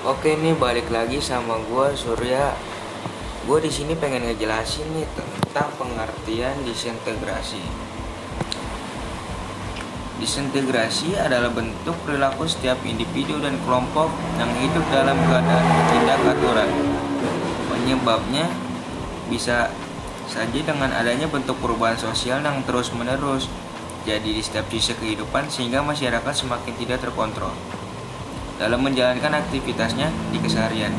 Oke nih balik lagi sama gua Surya. Gua di sini pengen ngejelasin nih tentang pengertian disintegrasi. Disintegrasi adalah bentuk perilaku setiap individu dan kelompok yang hidup dalam keadaan tidak aturan. Penyebabnya bisa saja dengan adanya bentuk perubahan sosial yang terus-menerus jadi di setiap sisi kehidupan sehingga masyarakat semakin tidak terkontrol dalam menjalankan aktivitasnya di keseharian.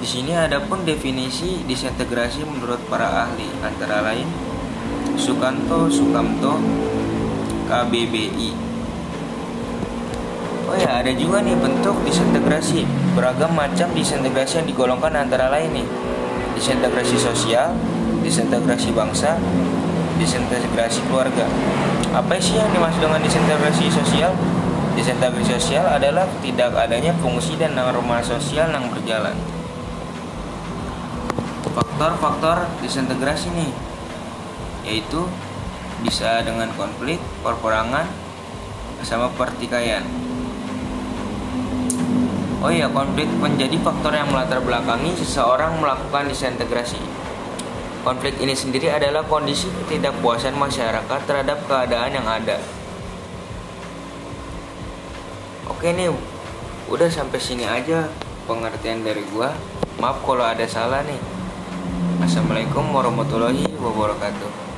Di sini ada pun definisi disintegrasi menurut para ahli antara lain Sukanto Sukamto KBBI. Oh ya, ada juga nih bentuk disintegrasi. Beragam macam disintegrasi yang digolongkan antara lain nih. Disintegrasi sosial, disintegrasi bangsa, disintegrasi keluarga. Apa sih yang dimaksud dengan disintegrasi sosial? Disintegrasi sosial adalah tidak adanya fungsi dan norma sosial yang berjalan. Faktor-faktor disintegrasi nih yaitu bisa dengan konflik, perperangan, sama pertikaian. Oh iya, konflik menjadi faktor yang melatar belakangi seseorang melakukan disintegrasi. Konflik ini sendiri adalah kondisi ketidakpuasan masyarakat terhadap keadaan yang ada. Oke nih, udah sampai sini aja pengertian dari gua. Maaf kalau ada salah nih. Assalamualaikum warahmatullahi wabarakatuh.